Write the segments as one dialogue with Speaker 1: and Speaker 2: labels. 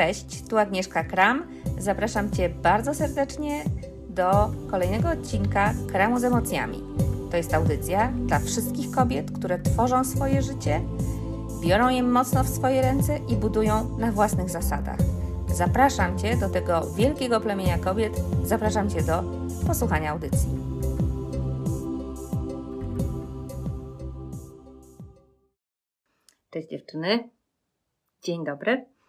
Speaker 1: Cześć, tu Agnieszka Kram. Zapraszam Cię bardzo serdecznie do kolejnego odcinka Kramu z emocjami. To jest audycja dla wszystkich kobiet, które tworzą swoje życie, biorą je mocno w swoje ręce i budują na własnych zasadach. Zapraszam Cię do tego wielkiego plemienia kobiet, zapraszam Cię do posłuchania audycji. Cześć dziewczyny. Dzień dobry.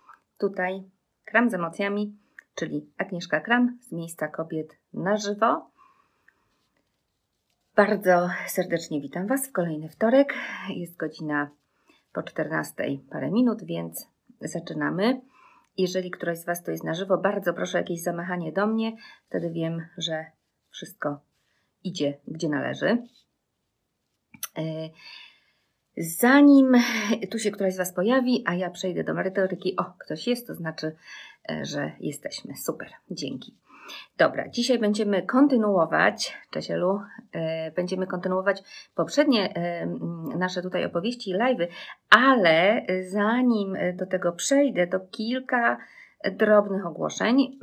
Speaker 1: Tutaj Kram z emocjami, czyli Agnieszka Kram z miejsca kobiet na żywo. Bardzo serdecznie witam Was w kolejny wtorek. Jest godzina po 14 parę minut, więc zaczynamy. Jeżeli któraś z Was to jest na żywo, bardzo proszę o jakieś zamachanie do mnie. Wtedy wiem, że wszystko idzie gdzie należy. E, Zanim tu się któraś z Was pojawi, a ja przejdę do merytoryki, o, ktoś jest, to znaczy, e, że jesteśmy. Super, dzięki. Dobra, dzisiaj będziemy kontynuować, cześć Elu, e, będziemy kontynuować poprzednie e, nasze tutaj opowieści i live'y, ale zanim do tego przejdę, to kilka drobnych ogłoszeń.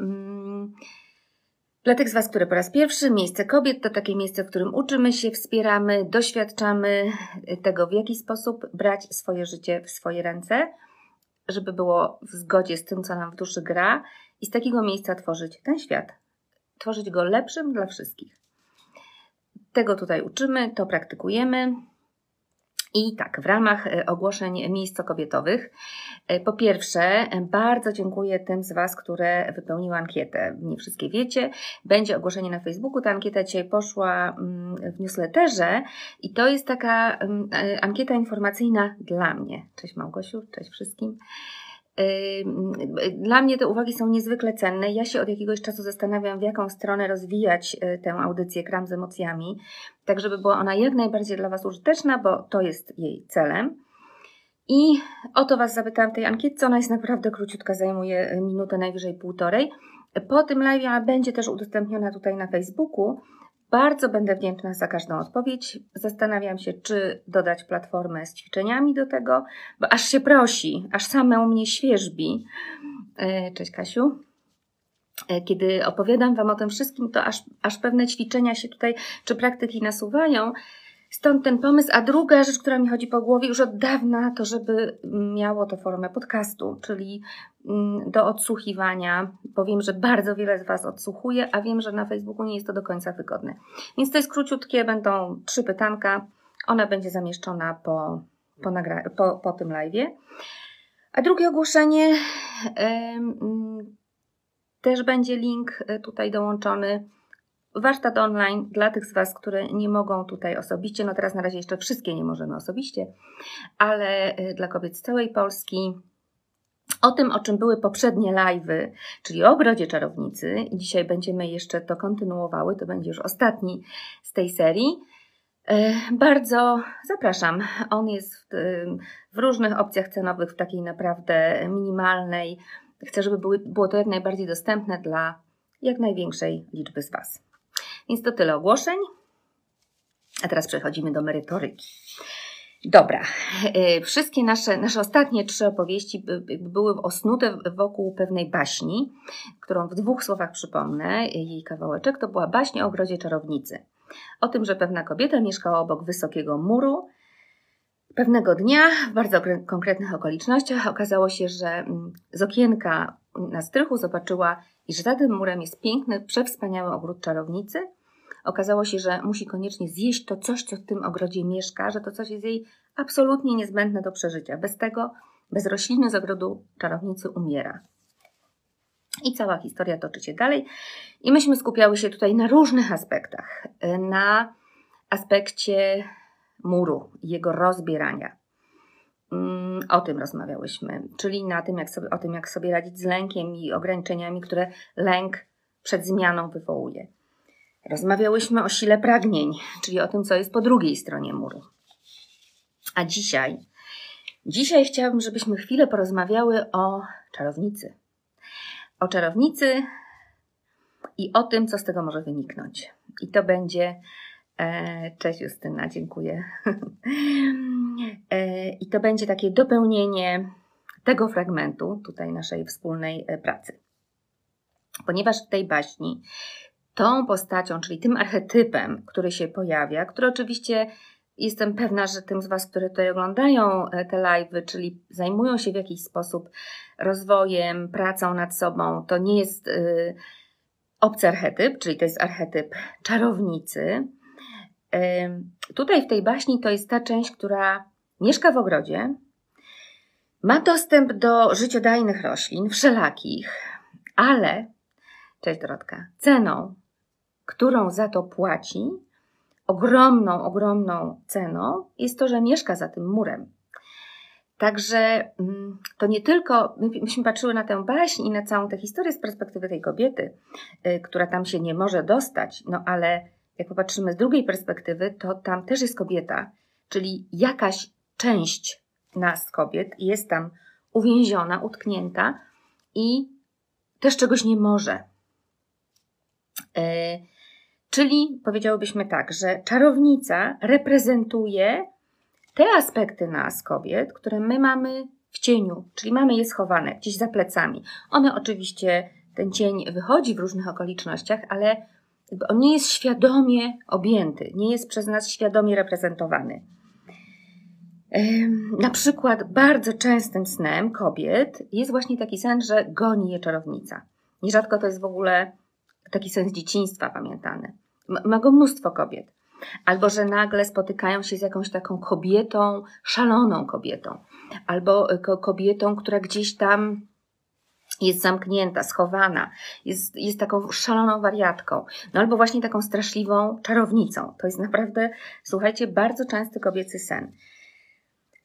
Speaker 1: Dla tych z Was, które po raz pierwszy, miejsce kobiet to takie miejsce, w którym uczymy się, wspieramy, doświadczamy tego, w jaki sposób brać swoje życie w swoje ręce, żeby było w zgodzie z tym, co nam w duszy gra, i z takiego miejsca tworzyć ten świat, tworzyć go lepszym dla wszystkich. Tego tutaj uczymy, to praktykujemy. I tak, w ramach e, ogłoszeń miejscokobietowych, e, po pierwsze, bardzo dziękuję tym z Was, które wypełniły ankietę. Nie wszystkie wiecie, będzie ogłoszenie na Facebooku. Ta ankieta dzisiaj poszła mm, w newsletterze i to jest taka mm, e, ankieta informacyjna dla mnie. Cześć Małgosiu, cześć wszystkim. Dla mnie te uwagi są niezwykle cenne. Ja się od jakiegoś czasu zastanawiam, w jaką stronę rozwijać y, tę audycję Kram z emocjami, tak żeby była ona jak najbardziej dla Was użyteczna, bo to jest jej celem. I o to Was zapytałam w tej ankietce. Ona jest naprawdę króciutka, zajmuje y, minutę, najwyżej półtorej. Po tym live będzie też udostępniona tutaj na Facebooku. Bardzo będę wdzięczna za każdą odpowiedź. Zastanawiam się, czy dodać platformę z ćwiczeniami do tego, bo aż się prosi, aż same u mnie świeżbi. E, cześć Kasiu. E, kiedy opowiadam Wam o tym wszystkim, to aż, aż pewne ćwiczenia się tutaj, czy praktyki nasuwają. Stąd ten pomysł. A druga rzecz, która mi chodzi po głowie już od dawna, to żeby miało to formę podcastu, czyli mm, do odsłuchiwania, bo wiem, że bardzo wiele z Was odsłuchuje, a wiem, że na Facebooku nie jest to do końca wygodne. Więc to jest króciutkie, będą trzy pytanka. Ona będzie zamieszczona po, po, nagra- po, po tym live'ie. A drugie ogłoszenie, yy, też będzie link e, tutaj dołączony warsztat online dla tych z Was, które nie mogą tutaj osobiście. No teraz na razie jeszcze wszystkie nie możemy osobiście, ale y, dla kobiet z całej Polski. O tym, o czym były poprzednie live'y, czyli o ogrodzie czarownicy, i dzisiaj będziemy jeszcze to kontynuowały, to będzie już ostatni z tej serii. Y, bardzo zapraszam. On jest w, w różnych opcjach cenowych, w takiej naprawdę minimalnej. Chcę, żeby były, było to jak najbardziej dostępne dla jak największej liczby z Was. Więc to tyle ogłoszeń. A teraz przechodzimy do merytoryki. Dobra, e, wszystkie nasze, nasze ostatnie trzy opowieści były osnute wokół pewnej baśni, którą w dwóch słowach przypomnę, jej kawałeczek. To była baśń o ogrodzie czarownicy. O tym, że pewna kobieta mieszkała obok wysokiego muru. Pewnego dnia, w bardzo konkretnych okolicznościach, okazało się, że mm, z okienka na strychu zobaczyła, iż za tym murem jest piękny, przewspaniały ogród czarownicy – okazało się, że musi koniecznie zjeść to coś, co w tym ogrodzie mieszka, że to coś jest jej absolutnie niezbędne do przeżycia. Bez tego, bez rośliny z ogrodu czarownicy umiera. I cała historia toczy się dalej. I myśmy skupiały się tutaj na różnych aspektach. Na aspekcie muru, jego rozbierania. Mm, o tym rozmawiałyśmy, czyli na tym, jak sobie, o tym, jak sobie radzić z lękiem i ograniczeniami, które lęk przed zmianą wywołuje. Rozmawiałyśmy o sile pragnień, czyli o tym, co jest po drugiej stronie muru. A dzisiaj, dzisiaj chciałabym, żebyśmy chwilę porozmawiały o czarownicy. O czarownicy i o tym, co z tego może wyniknąć. I to będzie. E, cześć Justyna, dziękuję. E, I to będzie takie dopełnienie tego fragmentu tutaj naszej wspólnej e, pracy. Ponieważ w tej baśni tą postacią, czyli tym archetypem, który się pojawia, który oczywiście jestem pewna, że tym z Was, które tutaj oglądają e, te live'y, czyli zajmują się w jakiś sposób rozwojem, pracą nad sobą, to nie jest y, obcy archetyp, czyli to jest archetyp czarownicy. Tutaj w tej baśni to jest ta część, która mieszka w ogrodzie, ma dostęp do życiodajnych roślin, wszelakich, ale, cześć Dorotka, ceną, którą za to płaci, ogromną, ogromną ceną, jest to, że mieszka za tym murem. Także mm, to nie tylko, myśmy patrzyły na tę baśń i na całą tę historię z perspektywy tej kobiety, y, która tam się nie może dostać, no ale jak popatrzymy z drugiej perspektywy, to tam też jest kobieta, czyli jakaś część nas, kobiet, jest tam uwięziona, utknięta i też czegoś nie może. Yy, czyli powiedziałybyśmy tak, że czarownica reprezentuje te aspekty nas, kobiet, które my mamy w cieniu, czyli mamy je schowane gdzieś za plecami. One oczywiście, ten cień wychodzi w różnych okolicznościach, ale on nie jest świadomie objęty, nie jest przez nas świadomie reprezentowany. Na przykład bardzo częstym snem kobiet jest właśnie taki sen, że goni je czarownica. Nierzadko to jest w ogóle taki sen z dzieciństwa pamiętany. Ma go mnóstwo kobiet. Albo że nagle spotykają się z jakąś taką kobietą, szaloną kobietą, albo e, kobietą, która gdzieś tam jest zamknięta, schowana, jest, jest taką szaloną wariatką, no albo właśnie taką straszliwą czarownicą. To jest naprawdę, słuchajcie, bardzo częsty kobiecy sen.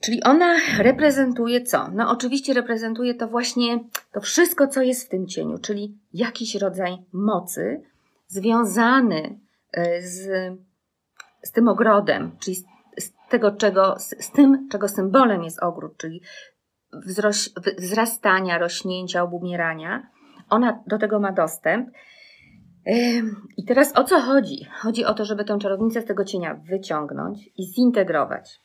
Speaker 1: Czyli ona reprezentuje co? No oczywiście reprezentuje to właśnie to wszystko, co jest w tym cieniu, czyli jakiś rodzaj mocy związany e, z, z tym ogrodem, czyli z, tego, czego, z, z, tym, czego symbolem jest ogród, czyli wzroś, wzrastania, rośnięcia, obumierania. Ona do tego ma dostęp. I teraz o co chodzi? Chodzi o to, żeby tę czarownicę z tego cienia wyciągnąć i zintegrować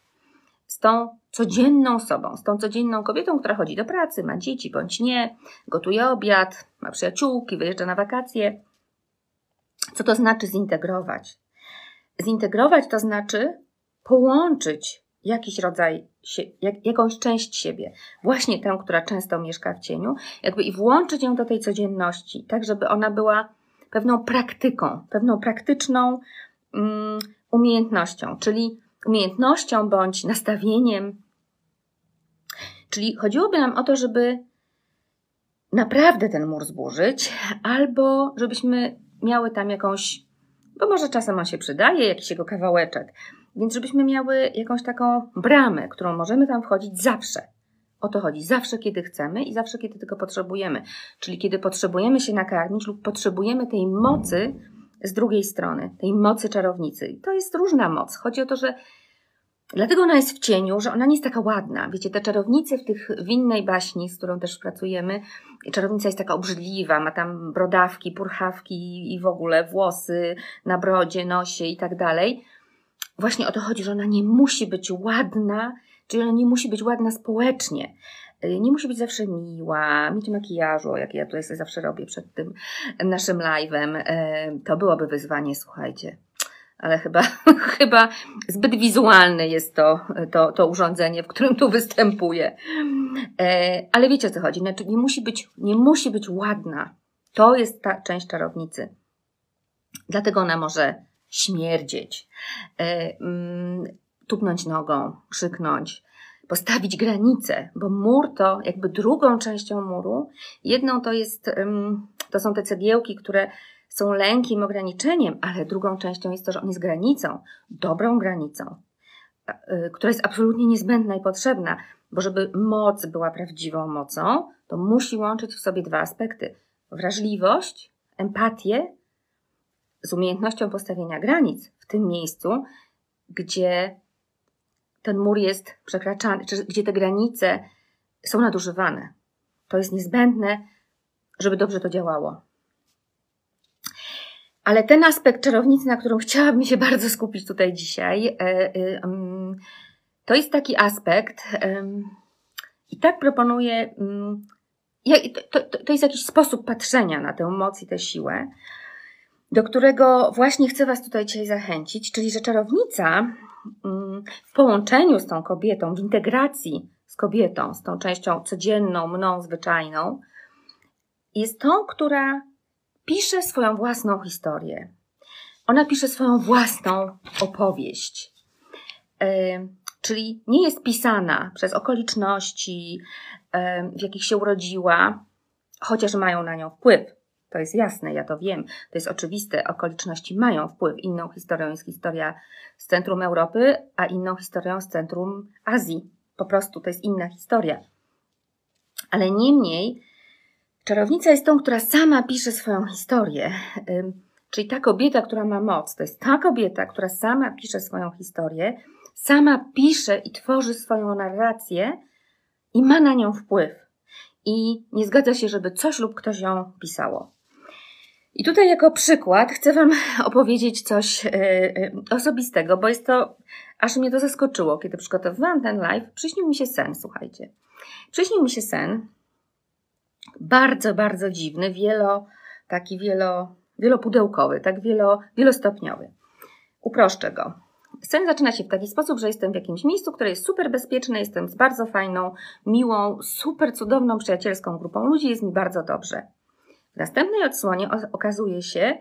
Speaker 1: z tą codzienną sobą, z tą codzienną kobietą, która chodzi do pracy, ma dzieci bądź nie, gotuje obiad, ma przyjaciółki, wyjeżdża na wakacje. Co to znaczy zintegrować? Zintegrować to znaczy połączyć jakiś rodzaj, jak, jakąś część siebie, właśnie tę, która często mieszka w cieniu, jakby i włączyć ją do tej codzienności, tak żeby ona była pewną praktyką, pewną praktyczną um, umiejętnością, czyli umiejętnością bądź nastawieniem. Czyli chodziłoby nam o to, żeby naprawdę ten mur zburzyć, albo żebyśmy miały tam jakąś, bo może czasem on się przydaje, jakiś jego kawałeczek, więc żebyśmy miały jakąś taką bramę, którą możemy tam wchodzić zawsze. O to chodzi. Zawsze, kiedy chcemy i zawsze, kiedy tego potrzebujemy. Czyli kiedy potrzebujemy się nakarmić lub potrzebujemy tej mocy, z drugiej strony, tej mocy czarownicy. I to jest różna moc. Chodzi o to, że dlatego ona jest w cieniu, że ona nie jest taka ładna. Wiecie, te czarownice w tych w innej baśni, z którą też pracujemy, czarownica jest taka obrzydliwa, ma tam brodawki, purchawki i w ogóle włosy na brodzie, nosie i tak dalej. Właśnie o to chodzi, że ona nie musi być ładna, czyli ona nie musi być ładna społecznie. Nie musi być zawsze miła, mieć makijażu, jak ja tutaj sobie zawsze robię przed tym naszym live'em. Y, to byłoby wyzwanie, słuchajcie. Ale chyba, chyba zbyt wizualne jest to, to, to urządzenie, w którym tu występuję. Y, ale wiecie o co chodzi. Znaczy, nie musi być, nie musi być ładna. To jest ta część czarownicy. Dlatego ona może śmierdzieć, mm, tupnąć nogą, krzyknąć, postawić granice, bo mur to jakby drugą częścią muru. Jedną to jest, to są te cegiełki, które są lękiem, ograniczeniem, ale drugą częścią jest to, że on jest granicą, dobrą granicą, y, która jest absolutnie niezbędna i potrzebna, bo żeby moc była prawdziwą mocą, to musi łączyć w sobie dwa aspekty: wrażliwość, empatię z umiejętnością postawienia granic w tym miejscu, gdzie ten mur jest przekraczany, czy gdzie te granice są nadużywane. To jest niezbędne, żeby dobrze to działało. Ale ten aspekt czarownicy, na którym chciałabym się bardzo skupić tutaj dzisiaj, e, e, to jest taki aspekt, I tak proponuję, mm, to jest jakiś sposób patrzenia na tę moc i tę siłę, do którego właśnie chcę Was tutaj dzisiaj zachęcić, czyli że czarownica mm, w połączeniu z tą kobietą, w integracji z kobietą, z tą częścią codzienną, mną, zwyczajną, jest tą, która pisze swoją własną historię. Ona pisze swoją własną opowieść. Yy, czyli nie jest pisana przez okoliczności, yy, w jakich się urodziła, chociaż mają na nią wpływ. To jest jasne, ja to wiem, to jest oczywiste. Okoliczności mają wpływ. Inną historią jest historia z centrum Europy, a inną historią z centrum Azji. Po prostu to jest inna historia. Ale niemniej, czarownica jest tą, która sama pisze swoją historię. Czyli ta kobieta, która ma moc, to jest ta kobieta, która sama pisze swoją historię, sama pisze i tworzy swoją narrację i ma na nią wpływ. I nie zgadza się, żeby coś lub ktoś ją pisało. I tutaj jako przykład chcę Wam opowiedzieć coś e, e, osobistego, bo jest to, aż mnie to zaskoczyło, kiedy przygotowywałam ten live, przyśnił mi się sen, słuchajcie. Przyśnił mi się sen, bardzo, bardzo dziwny, wielo, taki wielo, wielopudełkowy, tak wielo, wielostopniowy. Uproszczę go. Sen zaczyna się w taki sposób, że jestem w jakimś miejscu, które jest super bezpieczne, jestem z bardzo fajną, miłą, super cudowną, przyjacielską grupą ludzi, jest mi bardzo dobrze. W następnej odsłonie okazuje się,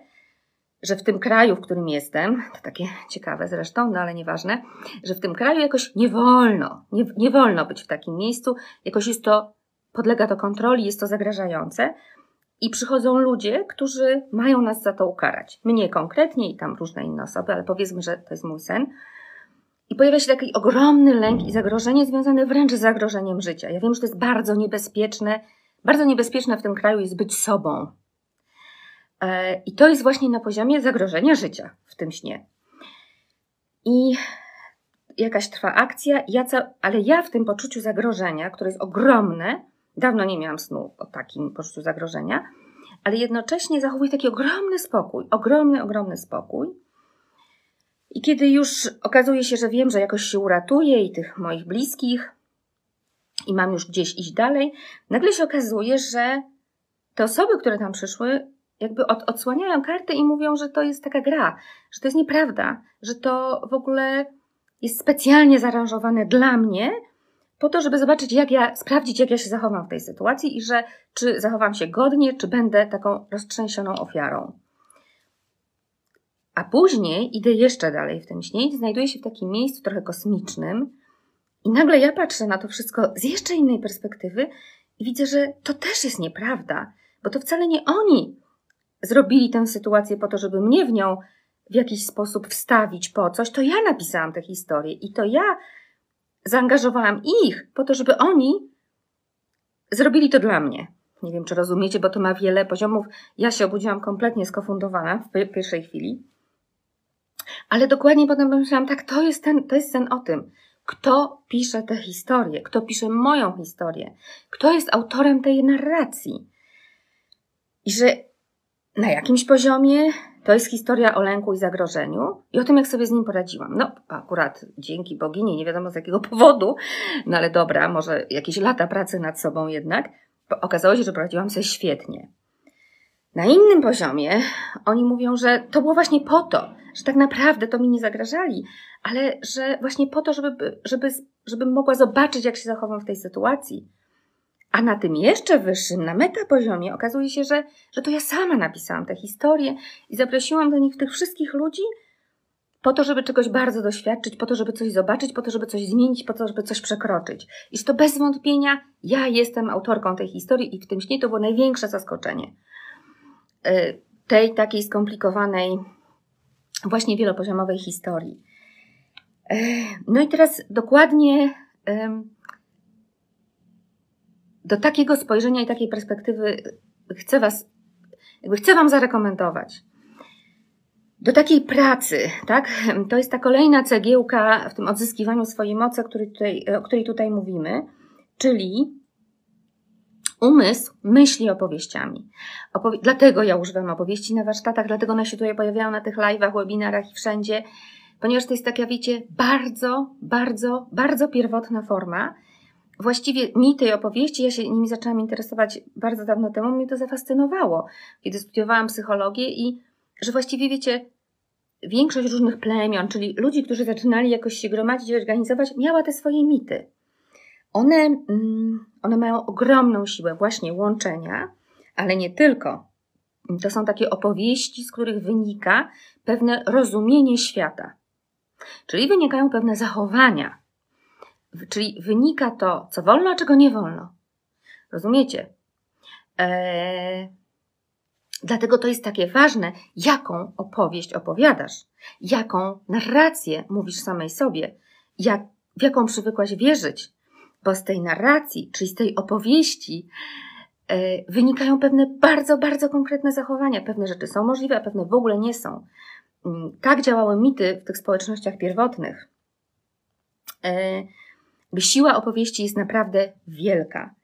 Speaker 1: że w tym kraju, w którym jestem, to takie ciekawe zresztą, no ale nieważne, że w tym kraju jakoś nie wolno, nie, nie wolno być w takim miejscu, jakoś jest to, podlega to kontroli, jest to zagrażające i przychodzą ludzie, którzy mają nas za to ukarać. Mnie konkretnie i tam różne inne osoby, ale powiedzmy, że to jest mój sen. I pojawia się taki ogromny lęk i zagrożenie związane wręcz z zagrożeniem życia. Ja wiem, że to jest bardzo niebezpieczne bardzo niebezpieczne w tym kraju jest być sobą. E, I to jest właśnie na poziomie zagrożenia życia w tym śnie. I jakaś trwa akcja, ja ale ja w tym poczuciu zagrożenia, które jest ogromne, dawno nie miałam snu o takim poczuciu zagrożenia, ale jednocześnie zachowuję taki ogromny spokój, ogromny, ogromny spokój. I kiedy już okazuje się, że wiem, że jakoś się uratuję i tych moich bliskich, i mam już gdzieś iść dalej, nagle się okazuje, że te osoby, które tam przyszły, jakby od, odsłaniają karty i mówią, że to jest taka gra, że to jest nieprawda, że to w ogóle jest specjalnie zaaranżowane dla mnie, po to, żeby zobaczyć, jak ja, sprawdzić, jak ja się zachowam w tej sytuacji i że czy zachowam się godnie, czy będę taką roztrzęsioną ofiarą. A później idę jeszcze dalej w tym śnie i znajduję się w takim miejscu trochę kosmicznym, i nagle ja patrzę na to wszystko z jeszcze innej perspektywy i widzę, że to też jest nieprawda, bo to wcale nie oni zrobili tę sytuację po to, żeby mnie w nią w jakiś sposób wstawić po coś. To ja napisałam tę historię i to ja zaangażowałam ich po to, żeby oni zrobili to dla mnie. Nie wiem, czy rozumiecie, bo to ma wiele poziomów. Ja się obudziłam kompletnie skofundowana w pierwszej chwili. Ale dokładnie potem pomyślałam, tak, to jest ten, to jest ten o tym kto pisze tę historię, kto pisze moją historię, kto jest autorem tej narracji. I że na jakimś poziomie to jest historia o lęku i zagrożeniu i o tym, jak sobie z nim poradziłam. No, akurat dzięki bogini, nie wiadomo z jakiego powodu, no ale dobra, może jakieś lata pracy nad sobą jednak, okazało się, że poradziłam sobie świetnie. Na innym poziomie oni mówią, że to było właśnie po to, że tak naprawdę to mi nie zagrażali, ale że właśnie po to, żeby, żeby, żebym mogła zobaczyć, jak się zachowam w tej sytuacji. A na tym jeszcze wyższym, na metapoziomie, okazuje się, że, że to ja sama napisałam tę historię i zaprosiłam do nich tych wszystkich ludzi po to, żeby czegoś bardzo doświadczyć, po to, żeby coś zobaczyć, po to, żeby coś zmienić, po to, żeby coś przekroczyć. I to bez wątpienia ja jestem autorką tej historii i w tym śnie to było największe zaskoczenie. Y, tej takiej skomplikowanej, właśnie wielopoziomowej historii. Y, no i teraz dokładnie do takiego spojrzenia i takiej perspektywy chcę Was, jakby chcę Wam zarekomendować. Do takiej pracy, tak? To jest ta kolejna cegiełka w tym odzyskiwaniu swojej mocy, tutaj, o której tutaj mówimy, czyli Umysł myśli opowieściami. Opowie dlatego ja używam opowieści na warsztatach, dlatego one się tutaj pojawiają na tych live'ach, webinarach i wszędzie, ponieważ to jest taka, wiecie, bardzo, bardzo, bardzo pierwotna forma, właściwie mity i opowieści, ja się nimi zaczęłam interesować bardzo dawno temu, mnie to zafascynowało, kiedy studiowałam psychologię i że właściwie wiecie, większość różnych plemion, czyli ludzi, którzy zaczynali jakoś się gromadzić i organizować, miała te swoje mity. One, mm, one mają ogromną siłę właśnie łączenia, ale nie tylko. To są takie opowieści, z których wynika pewne rozumienie świata. Czyli wynikają pewne zachowania. Czyli wynika to, co wolno, a czego nie wolno. Rozumiecie? Eee, dlatego to jest takie ważne, jaką opowieść opowiadasz, jaką narrację mówisz samej sobie, jak, w jaką przywykłaś wierzyć, bo z tej narracji, czyli z tej opowieści, e, wynikają pewne bardzo, bardzo konkretne zachowania. Pewne rzeczy są możliwe, a pewne w ogóle nie są. Mm, tak działały mity w tych społecznościach pierwotnych. E, siła opowieści jest naprawdę wielka.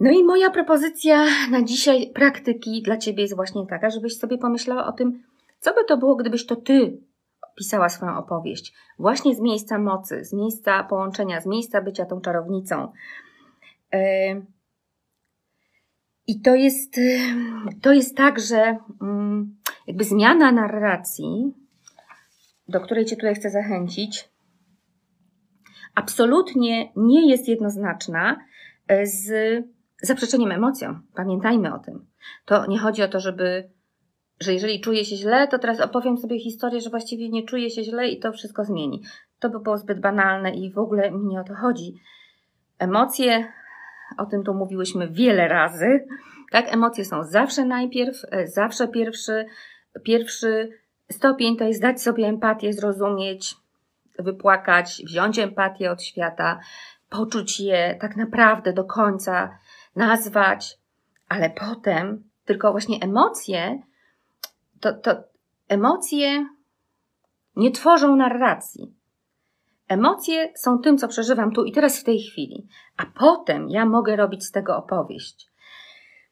Speaker 1: No i moja propozycja na dzisiaj praktyki dla Ciebie jest właśnie taka, żebyś sobie pomyślała o tym, co by to było, gdybyś to Ty pisała swoją opowieść. Właśnie z miejsca mocy, z miejsca połączenia, z miejsca bycia tą czarownicą. I to jest, to jest tak, że mm, jakby zmiana narracji, do której Cię tutaj chcę zachęcić, absolutnie nie jest jednoznaczna e, z zaprzeczeniem emocjom. Pamiętajmy o tym. To nie chodzi o to, żeby, że jeżeli czuję się źle, to teraz opowiem sobie historię, że właściwie nie czuję się źle i to wszystko zmieni. To by było zbyt banalne i w ogóle mi nie o to chodzi. Emocje, o tym tu mówiłyśmy wiele razy, tak? Emocje są zawsze najpierw, e, zawsze pierwszy, pierwszy stopień to jest dać sobie empatię, zrozumieć, wypłakać, wziąć empatię od świata, poczuć je tak naprawdę do końca, nazwać, ale potem tylko właśnie emocje, to, to emocje nie tworzą narracji. Emocje są tym, co przeżywam tu i teraz w tej chwili, a potem ja mogę robić z tego opowieść.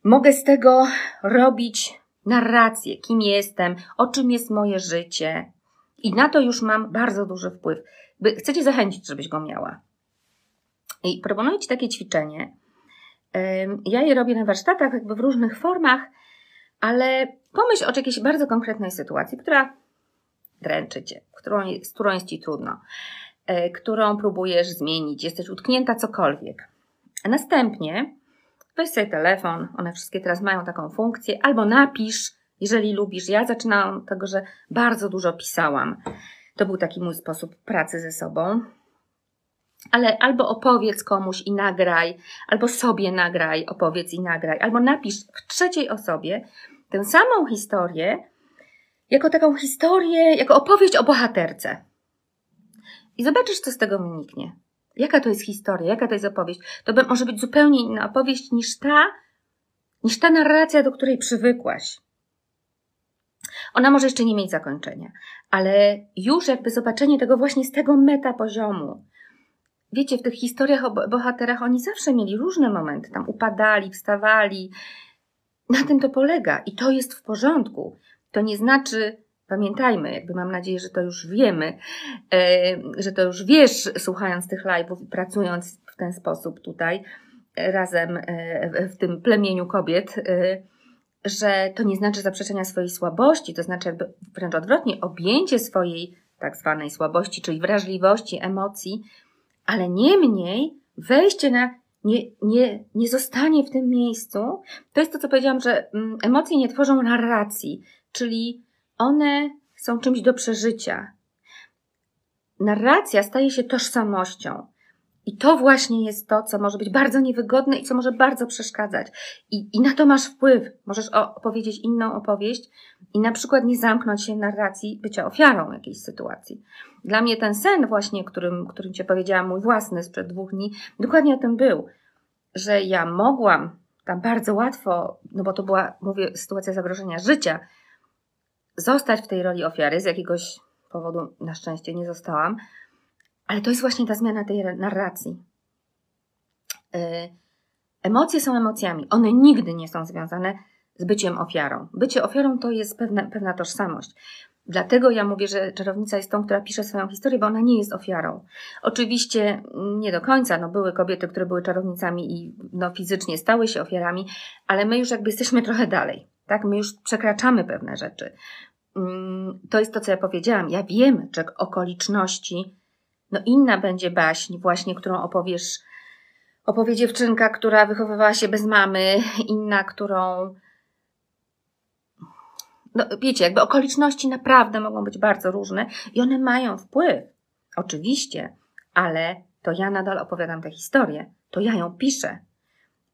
Speaker 1: Mogę z tego robić narrację, kim jestem, o czym jest moje życie. I na to już mam bardzo duży wpływ. Chcę Cię zachęcić, żebyś go miała. I proponuję Ci takie ćwiczenie. Ja je robię na warsztatach, jakby w różnych formach, ale pomyśl o jakiejś bardzo konkretnej sytuacji, która dręczy Cię, którą, z którą jest Ci trudno, e, którą próbujesz zmienić, jesteś utknięta cokolwiek. A następnie weź sobie telefon, one wszystkie teraz mają taką funkcję, albo napisz, jeżeli lubisz. Ja zaczynałam od tego, że bardzo dużo pisałam. To był taki mój sposób pracy ze sobą. Ale albo opowiedz komuś i nagraj, albo sobie nagraj, opowiedz i nagraj, albo napisz w trzeciej osobie tę samą historię, jako taką historię, jako opowieść o bohaterce. I zobaczysz, co z tego wyniknie. Jaka to jest historia, jaka to jest opowieść. To może być zupełnie inna opowieść niż ta, niż ta narracja, do której przywykłaś. Ona może jeszcze nie mieć zakończenia, ale już jakby zobaczenie tego właśnie z tego meta poziomu. Wiecie, w tych historiach o bohaterach oni zawsze mieli różne momenty, tam upadali, wstawali. Na tym to polega i to jest w porządku. To nie znaczy, pamiętajmy, jakby mam nadzieję, że to już wiemy, e, że to już wiesz, słuchając tych live'ów i pracując w ten sposób tutaj e, razem e, w tym plemieniu kobiet, że to nie znaczy zaprzeczenia swojej słabości, to znaczy wręcz odwrotnie, objęcie swojej tak zwanej słabości, czyli wrażliwości, emocji, ale niemniej wejście na nie, nie, nie zostanie w tym miejscu. To jest to, co powiedziałam, że mm, emocje nie tworzą narracji, czyli one są czymś do przeżycia. Narracja staje się tożsamością. I to właśnie jest to, co może być bardzo niewygodne i co może bardzo przeszkadzać. I, i na to masz wpływ. Możesz opowiedzieć inną opowieść i na przykład nie zamknąć się narracji bycia ofiarą jakiejś sytuacji. Dla mnie ten sen właśnie, którym, którym Cię powiedziałam, mój własny sprzed dwóch dni, dokładnie o tym był. Że ja mogłam tam bardzo łatwo, no bo to była, mówię, sytuacja zagrożenia życia, zostać w tej roli ofiary. Z jakiegoś powodu na szczęście nie zostałam ale to jest właśnie ta zmiana tej narracji. Y, emocje są emocjami. One nigdy nie są związane z byciem ofiarą. Bycie ofiarą to jest pewna, pewna tożsamość. Dlatego ja mówię, że czarownica jest tą, która pisze swoją historię, bo ona nie jest ofiarą. Oczywiście nie do końca, no były kobiety, które były czarownicami i no, fizycznie stały się ofiarami, ale my już jakby jesteśmy trochę dalej, tak? My już przekraczamy pewne rzeczy. Mm, to jest to, co ja powiedziałam. Ja wiem, że okoliczności, no inna będzie baśń właśnie, którą opowiesz, opowie dziewczynka, która wychowywała się bez mamy, inna, którą no, wiecie, jakby okoliczności naprawdę mogą być bardzo różne i one mają wpływ. Oczywiście, ale to ja nadal opowiadam tę historię, to ja ją piszę.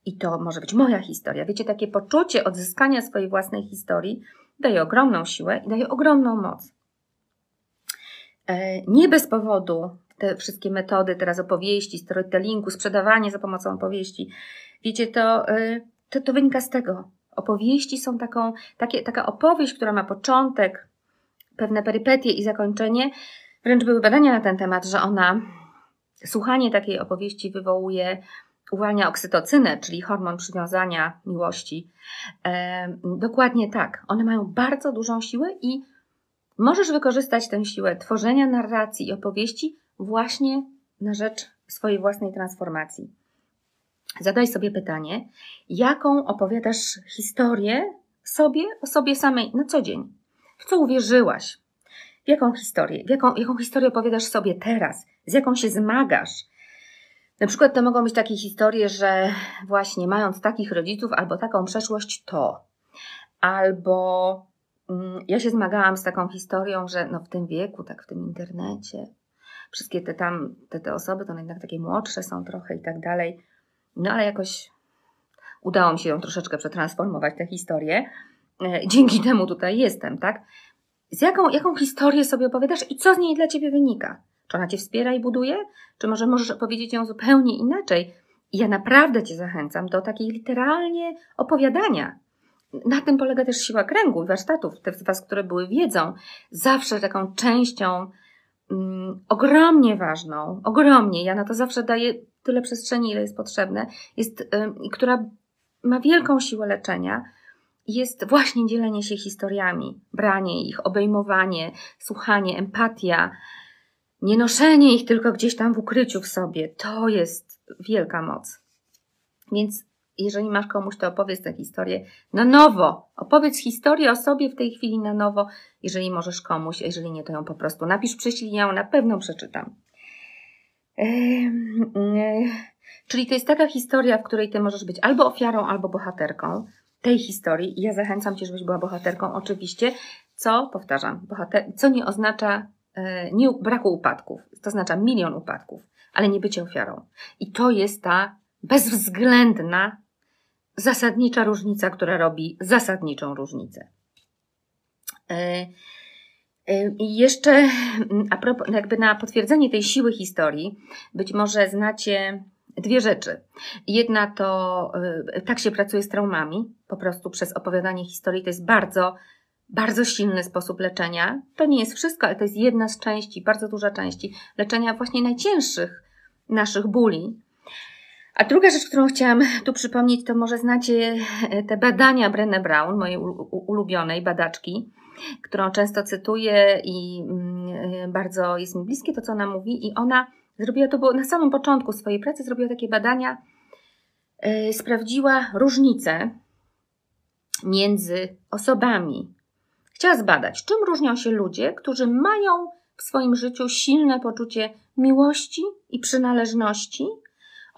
Speaker 1: I to może być moja historia. Wiecie, takie poczucie odzyskania swojej własnej historii daje ogromną siłę i daje ogromną moc. E, nie bez powodu te wszystkie metody teraz opowieści, storytellingu, sprzedawanie za pomocą opowieści, wiecie, to, e, to, to wynika z tego, Opowieści są taką, takie, taka opowieść, która ma początek, pewne perypetie i zakończenie. Wręcz były badania na ten temat, że ona, słuchanie takiej opowieści wywołuje, uwalnia oksytocynę, czyli hormon przywiązania, miłości. E, dokładnie tak. One mają bardzo dużą siłę i możesz wykorzystać tę siłę tworzenia narracji i opowieści właśnie na rzecz swojej własnej transformacji. Zadaj sobie pytanie, jaką opowiadasz historię sobie, o sobie samej na co dzień? W co uwierzyłaś? W jaką historię? Jaką, jaką historię opowiadasz sobie teraz? Z jaką się zmagasz? Na przykład to mogą być takie historie, że właśnie mając takich rodziców albo taką przeszłość, to. Albo mm, ja się zmagałam z taką historią, że no w tym wieku, tak w tym internecie, wszystkie te tam, te, te osoby to jednak takie młodsze są trochę i tak dalej. No ale jakoś udało mi się ją troszeczkę przetransformować, tę historię. E, dzięki temu tutaj jestem, tak? Z jaką, jaką historię sobie opowiadasz i co z niej dla Ciebie wynika? Czy ona Cię wspiera i buduje? Czy może możesz opowiedzieć ją zupełnie inaczej? I ja naprawdę Cię zachęcam do takiej literalnie opowiadania. Na tym polega też siła kręgu i warsztatów. Te z Was, które były wiedzą, zawsze taką częścią mm, ogromnie ważną, ogromnie, ja na to zawsze daję tyle przestrzeni, ile jest potrzebne, jest, y, która ma wielką siłę leczenia, jest właśnie dzielenie się historiami, branie ich, obejmowanie, słuchanie, empatia, nie noszenie ich tylko gdzieś tam w ukryciu w sobie. To jest wielka moc. Więc jeżeli masz komuś, to opowiedz tę historię na nowo. Opowiedz historię o sobie w tej chwili na nowo, jeżeli możesz komuś, jeżeli nie, to ją po prostu napisz, przyślij, ją na pewno przeczytam. Czyli to jest taka historia, w której ty możesz być albo ofiarą, albo bohaterką tej historii. Ja zachęcam cię, żebyś była bohaterką, oczywiście, co, powtarzam, bohater, co nie oznacza e, nie, braku upadków. To oznacza milion upadków, ale nie bycie ofiarą. I to jest ta bezwzględna, zasadnicza różnica, która robi zasadniczą różnicę. E, i jeszcze a propos, jakby na potwierdzenie tej siły historii, być może znacie dwie rzeczy. Jedna to y, tak się pracuje z traumami, po prostu przez opowiadanie historii. To jest bardzo, bardzo silny sposób leczenia. To nie jest wszystko, ale to jest jedna z części, bardzo duża części leczenia właśnie najcięższych naszych bóli. A druga rzecz, którą chciałam tu przypomnieć, to może znacie te badania Brené Brown, mojej ulubionej badaczki, którą często cytuję i mm, bardzo jest mi bliskie to, co ona mówi. I ona zrobiła to, bo na samym początku swojej pracy zrobiła takie badania, yy, sprawdziła różnice między osobami. Chciała zbadać, czym różnią się ludzie, którzy mają w swoim życiu silne poczucie miłości i przynależności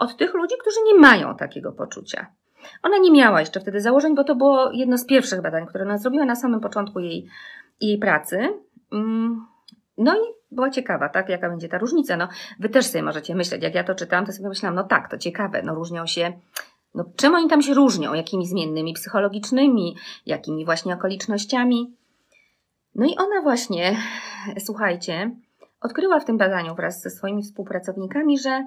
Speaker 1: od tych ludzi, którzy nie mają takiego poczucia. Ona nie miała jeszcze wtedy założeń, bo to było jedno z pierwszych badań, które ona zrobiła na samym początku jej, jej pracy. Mm, no i była ciekawa, tak, jaka będzie ta różnica. No, wy też sobie możecie myśleć, jak ja to czytałam, to sobie myślałam, no tak, to ciekawe, no różnią się, no czym oni tam się różnią, jakimi zmiennymi psychologicznymi, jakimi właśnie okolicznościami. No i ona właśnie, słuchajcie, odkryła w tym badaniu wraz ze swoimi współpracownikami, że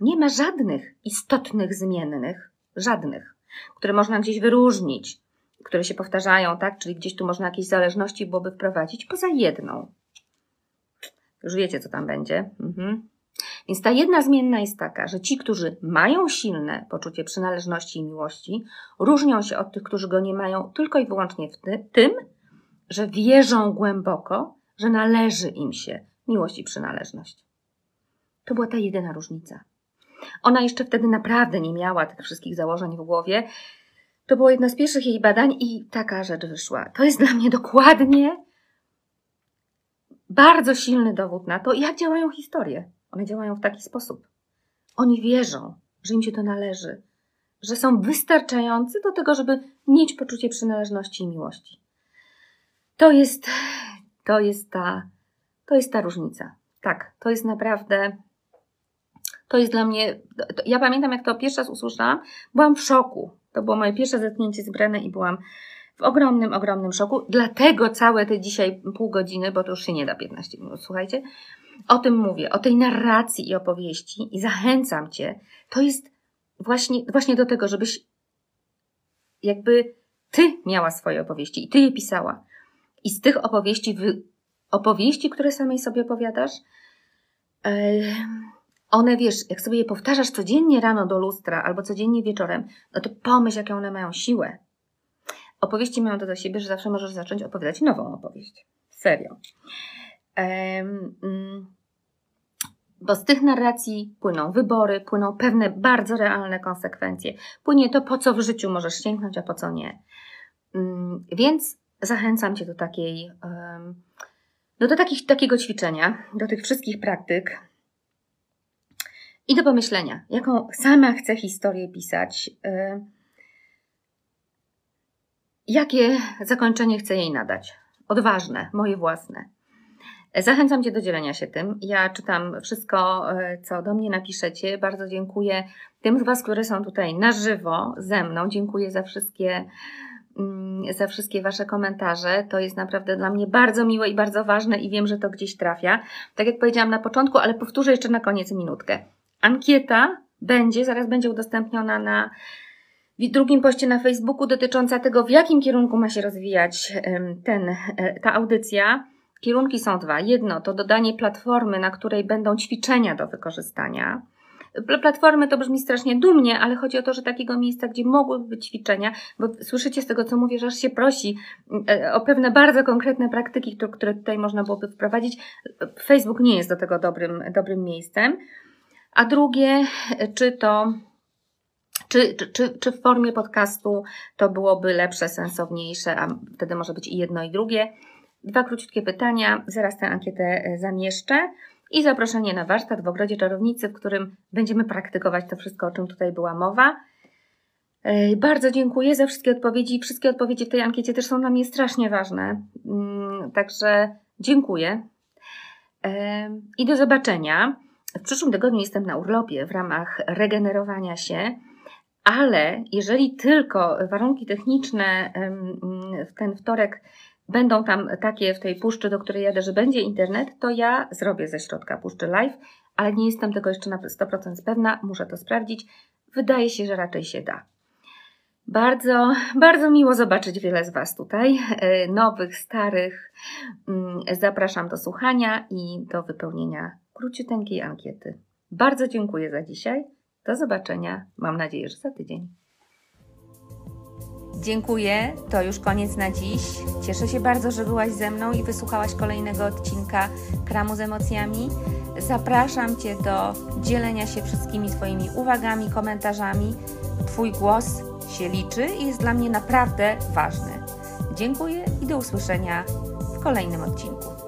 Speaker 1: nie ma żadnych istotnych zmiennych, Żadnych, które można gdzieś wyróżnić, które się powtarzają, tak? Czyli gdzieś tu można jakieś zależności byłoby wprowadzić, poza jedną. Już wiecie, co tam będzie. Mhm. Więc ta jedna zmienna jest taka, że ci, którzy mają silne poczucie przynależności i miłości, różnią się od tych, którzy go nie mają tylko i wyłącznie w ty tym, że wierzą głęboko, że należy im się miłość i przynależność. To była ta jedyna różnica. Ona jeszcze wtedy naprawdę nie miała tych wszystkich założeń w głowie. To było jedno z pierwszych jej badań i taka rzecz wyszła. To jest dla mnie dokładnie bardzo silny dowód na to, jak działają historie. One działają w taki sposób. Oni wierzą, że im się to należy, że są wystarczający do tego, żeby mieć poczucie przynależności i miłości. To jest, to jest ta, to jest ta różnica. Tak, to jest naprawdę, to jest dla mnie, to, ja pamiętam jak to pierwszy raz usłyszałam, byłam w szoku. To było moje pierwsze zetknięcie z Brenę i byłam w ogromnym, ogromnym szoku. Dlatego całe te dzisiaj pół godziny, bo to już się nie da 15 minut, słuchajcie, o tym mówię, o tej narracji i opowieści i zachęcam Cię. To jest właśnie, właśnie do tego, żebyś jakby Ty miała swoje opowieści i Ty je pisała. I z tych opowieści, opowieści, które samej sobie opowiadasz, yy, one wiesz, jak sobie je powtarzasz codziennie rano do lustra albo codziennie wieczorem, no to pomyśl, jaką one mają siłę. Opowieści mają to do siebie, że zawsze możesz zacząć opowiadać nową opowieść. Serio. Um, bo z tych narracji płyną wybory, płyną pewne bardzo realne konsekwencje. Płynie to, po co w życiu możesz sięgnąć, a po co nie. Um, więc zachęcam Cię do takiej, no do takich, takiego ćwiczenia, do tych wszystkich praktyk i do pomyślenia, jaką sama chcę historię pisać. Um, Jakie zakończenie chcę jej nadać? Odważne, moje własne. Zachęcam Cię do dzielenia się tym. Ja czytam wszystko, e, co do mnie napiszecie. Bardzo dziękuję tym z Was, które są tutaj na żywo ze mną. Dziękuję za wszystkie, mm, za wszystkie Wasze komentarze. To jest naprawdę dla mnie bardzo miłe i bardzo ważne i wiem, że to gdzieś trafia. Tak jak powiedziałam na początku, ale powtórzę jeszcze na koniec minutkę. Ankieta będzie, zaraz będzie udostępniona na drugim poście na Facebooku dotycząca tego, w jakim kierunku ma się rozwijać ten, e, ta audycja. Kierunki są dwa. Jedno to dodanie platformy, na której będą ćwiczenia do wykorzystania. Platformy to brzmi strasznie dumnie, ale chodzi o to, że takiego miejsca, gdzie mogłyby być ćwiczenia, bo słyszycie z tego, co mówię, że aż się prosi e, o pewne bardzo konkretne praktyki, które tutaj można byłoby wprowadzić. Facebook nie jest do tego dobrym, dobrym miejscem. A drugie, czy to czy, czy, czy w formie podcastu to byłoby lepsze, sensowniejsze, a wtedy może być i jedno, i drugie? Dwa króciutkie pytania, zaraz tę ankietę e, zamieszczę i zaproszenie na warsztat w Ogrodzie Czarownicy, w którym będziemy praktykować to wszystko, o czym tutaj była mowa. E, bardzo dziękuję za wszystkie odpowiedzi. Wszystkie odpowiedzi w tej ankiecie też są dla mnie strasznie ważne. Mm, także dziękuję. E, I do zobaczenia. W przyszłym tygodniu jestem na urlopie w ramach regenerowania się ale jeżeli tylko warunki techniczne w ten wtorek będą tam takie w tej puszczy, do której jadę, że będzie internet, to ja zrobię ze środka puszczy live, ale nie jestem tego jeszcze na 100% pewna, muszę to sprawdzić. Wydaje się, że raczej się da. Bardzo, bardzo miło zobaczyć wiele z Was tutaj, e, nowych, starych. Mm, zapraszam do słuchania i do wypełnienia króciuteńkiej ankiety. Bardzo dziękuję za dzisiaj. Do zobaczenia, mam nadzieję, że za tydzień. Dziękuję, to już koniec na dziś. Cieszę się bardzo, że byłaś ze mną i wysłuchałaś kolejnego odcinka Kramu z emocjami. Zapraszam Cię do dzielenia się wszystkimi Twoimi uwagami, komentarzami. Twój głos się liczy i jest dla mnie naprawdę ważny. Dziękuję i do usłyszenia w kolejnym odcinku.